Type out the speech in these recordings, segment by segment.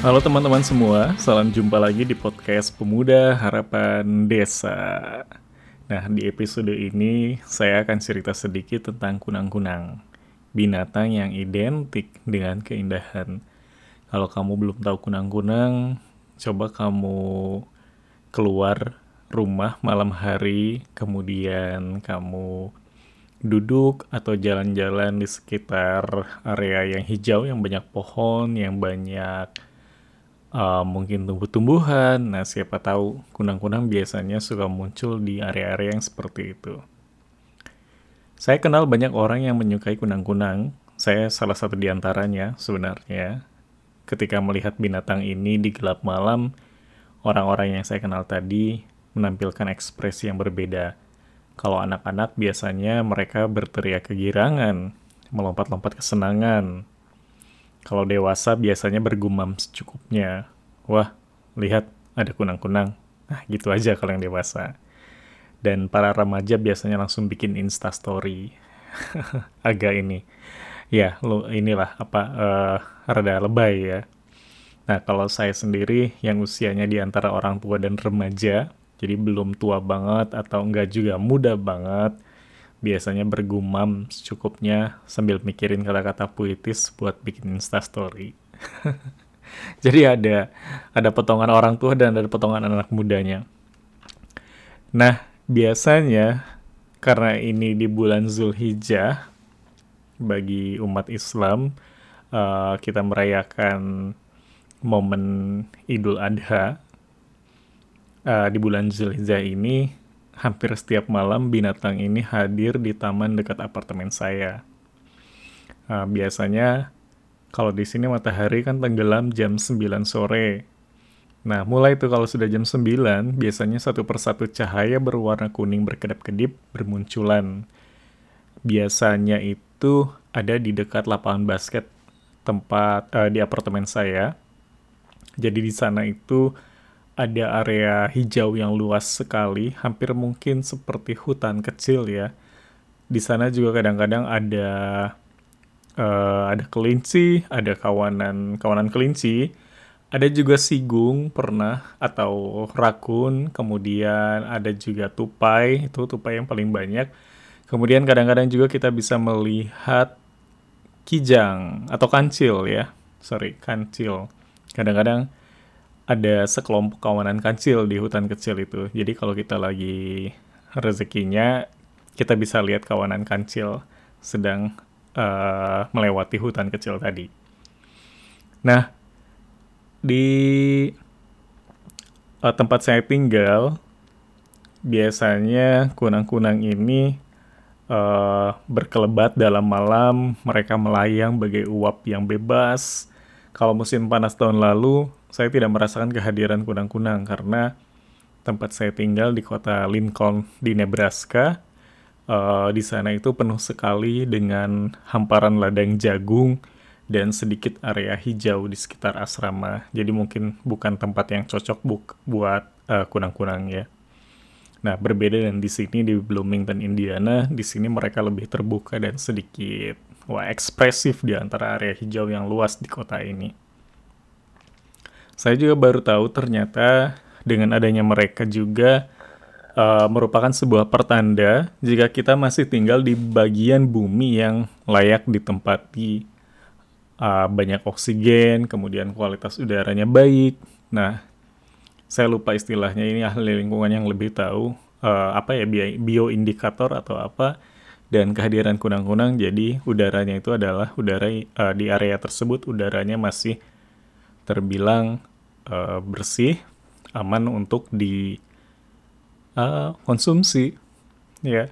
Halo teman-teman semua, salam jumpa lagi di podcast Pemuda Harapan Desa. Nah, di episode ini saya akan cerita sedikit tentang kunang-kunang, binatang yang identik dengan keindahan. Kalau kamu belum tahu kunang-kunang, coba kamu keluar rumah malam hari, kemudian kamu duduk atau jalan-jalan di sekitar area yang hijau, yang banyak pohon, yang banyak uh, mungkin tumbuh-tumbuhan. Nah, siapa tahu kunang-kunang biasanya suka muncul di area-area yang seperti itu. Saya kenal banyak orang yang menyukai kunang-kunang. Saya salah satu di antaranya sebenarnya. Ketika melihat binatang ini di gelap malam, orang-orang yang saya kenal tadi menampilkan ekspresi yang berbeda kalau anak-anak biasanya mereka berteriak kegirangan, melompat-lompat kesenangan. Kalau dewasa biasanya bergumam secukupnya. Wah, lihat ada kunang-kunang. Nah, gitu aja kalau yang dewasa. Dan para remaja biasanya langsung bikin Insta story. Agak ini. Ya, lo inilah apa uh, rada lebay ya. Nah, kalau saya sendiri yang usianya di antara orang tua dan remaja, jadi belum tua banget atau enggak juga muda banget. Biasanya bergumam secukupnya sambil mikirin kata-kata puitis buat bikin instastory. Jadi ada ada potongan orang tua dan ada potongan anak mudanya. Nah, biasanya karena ini di bulan Zulhijjah bagi umat Islam uh, kita merayakan momen Idul Adha uh, di bulan Zulhijjah ini hampir setiap malam binatang ini hadir di taman dekat apartemen saya. Uh, biasanya kalau di sini matahari kan tenggelam jam 9 sore. Nah, mulai itu kalau sudah jam 9, biasanya satu persatu cahaya berwarna kuning berkedap-kedip bermunculan. Biasanya itu ada di dekat lapangan basket tempat uh, di apartemen saya. Jadi di sana itu ada area hijau yang luas sekali, hampir mungkin seperti hutan kecil ya. Di sana juga kadang-kadang ada uh, ada kelinci, ada kawanan kawanan kelinci, ada juga sigung pernah atau rakun, kemudian ada juga tupai, itu tupai yang paling banyak. Kemudian kadang-kadang juga kita bisa melihat kijang atau kancil ya. Sorry, kancil. Kadang-kadang ada sekelompok kawanan kancil di hutan kecil itu. Jadi kalau kita lagi rezekinya, kita bisa lihat kawanan kancil sedang uh, melewati hutan kecil tadi. Nah, di uh, tempat saya tinggal, biasanya kunang-kunang ini uh, berkelebat dalam malam, mereka melayang bagai uap yang bebas. Kalau musim panas tahun lalu, saya tidak merasakan kehadiran kunang-kunang karena tempat saya tinggal di kota Lincoln di Nebraska. Uh, di sana itu penuh sekali dengan hamparan ladang jagung dan sedikit area hijau di sekitar asrama. Jadi mungkin bukan tempat yang cocok bu buat uh, kunang-kunang ya. Nah, berbeda dengan di sini di Bloomington, Indiana, di sini mereka lebih terbuka dan sedikit wah ekspresif di antara area hijau yang luas di kota ini. Saya juga baru tahu ternyata dengan adanya mereka juga uh, merupakan sebuah pertanda jika kita masih tinggal di bagian bumi yang layak ditempati uh, banyak oksigen, kemudian kualitas udaranya baik. Nah, saya lupa istilahnya ini ahli lingkungan yang lebih tahu uh, apa ya bioindikator atau apa dan kehadiran kunang-kunang jadi udaranya itu adalah udara uh, di area tersebut udaranya masih terbilang uh, bersih, aman untuk di uh, konsumsi, ya.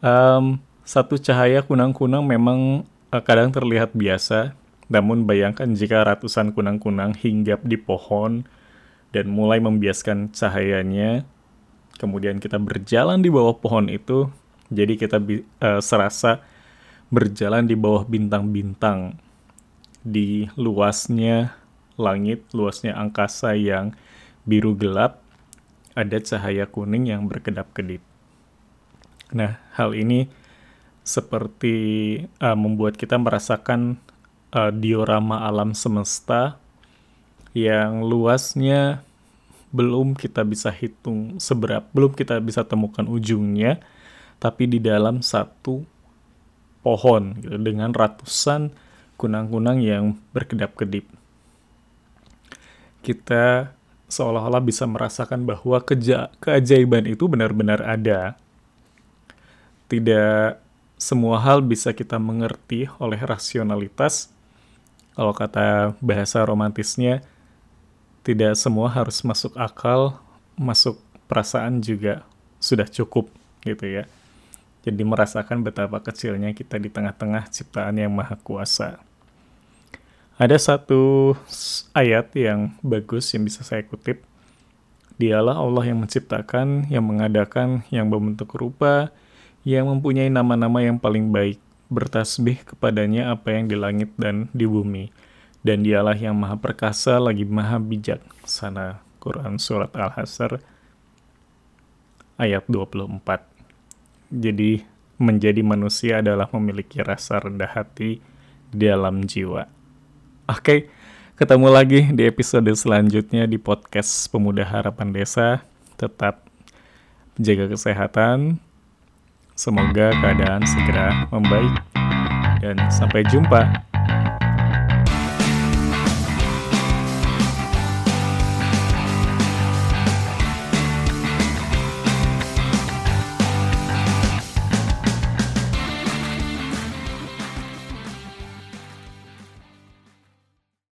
Um, satu cahaya kunang-kunang memang uh, kadang terlihat biasa, namun bayangkan jika ratusan kunang-kunang hinggap di pohon dan mulai membiaskan cahayanya, kemudian kita berjalan di bawah pohon itu, jadi kita uh, serasa berjalan di bawah bintang-bintang. Di luasnya langit, luasnya angkasa yang biru gelap, ada cahaya kuning yang berkedap-kedip. Nah, hal ini seperti uh, membuat kita merasakan uh, diorama alam semesta yang luasnya belum kita bisa hitung seberapa, belum kita bisa temukan ujungnya, tapi di dalam satu pohon gitu, dengan ratusan kunang-kunang yang berkedap-kedip. Kita seolah-olah bisa merasakan bahwa keja keajaiban itu benar-benar ada. Tidak semua hal bisa kita mengerti oleh rasionalitas. Kalau kata bahasa romantisnya, tidak semua harus masuk akal, masuk perasaan juga sudah cukup gitu ya. Jadi merasakan betapa kecilnya kita di tengah-tengah ciptaan yang maha kuasa. Ada satu ayat yang bagus yang bisa saya kutip. Dialah Allah yang menciptakan, yang mengadakan, yang berbentuk rupa, yang mempunyai nama-nama yang paling baik, bertasbih kepadanya apa yang di langit dan di bumi dan dialah yang maha perkasa lagi maha bijak. Sana Quran Surat Al-Hasr ayat 24. Jadi menjadi manusia adalah memiliki rasa rendah hati di dalam jiwa. Oke, ketemu lagi di episode selanjutnya di podcast Pemuda Harapan Desa. Tetap jaga kesehatan. Semoga keadaan segera membaik. Dan sampai jumpa.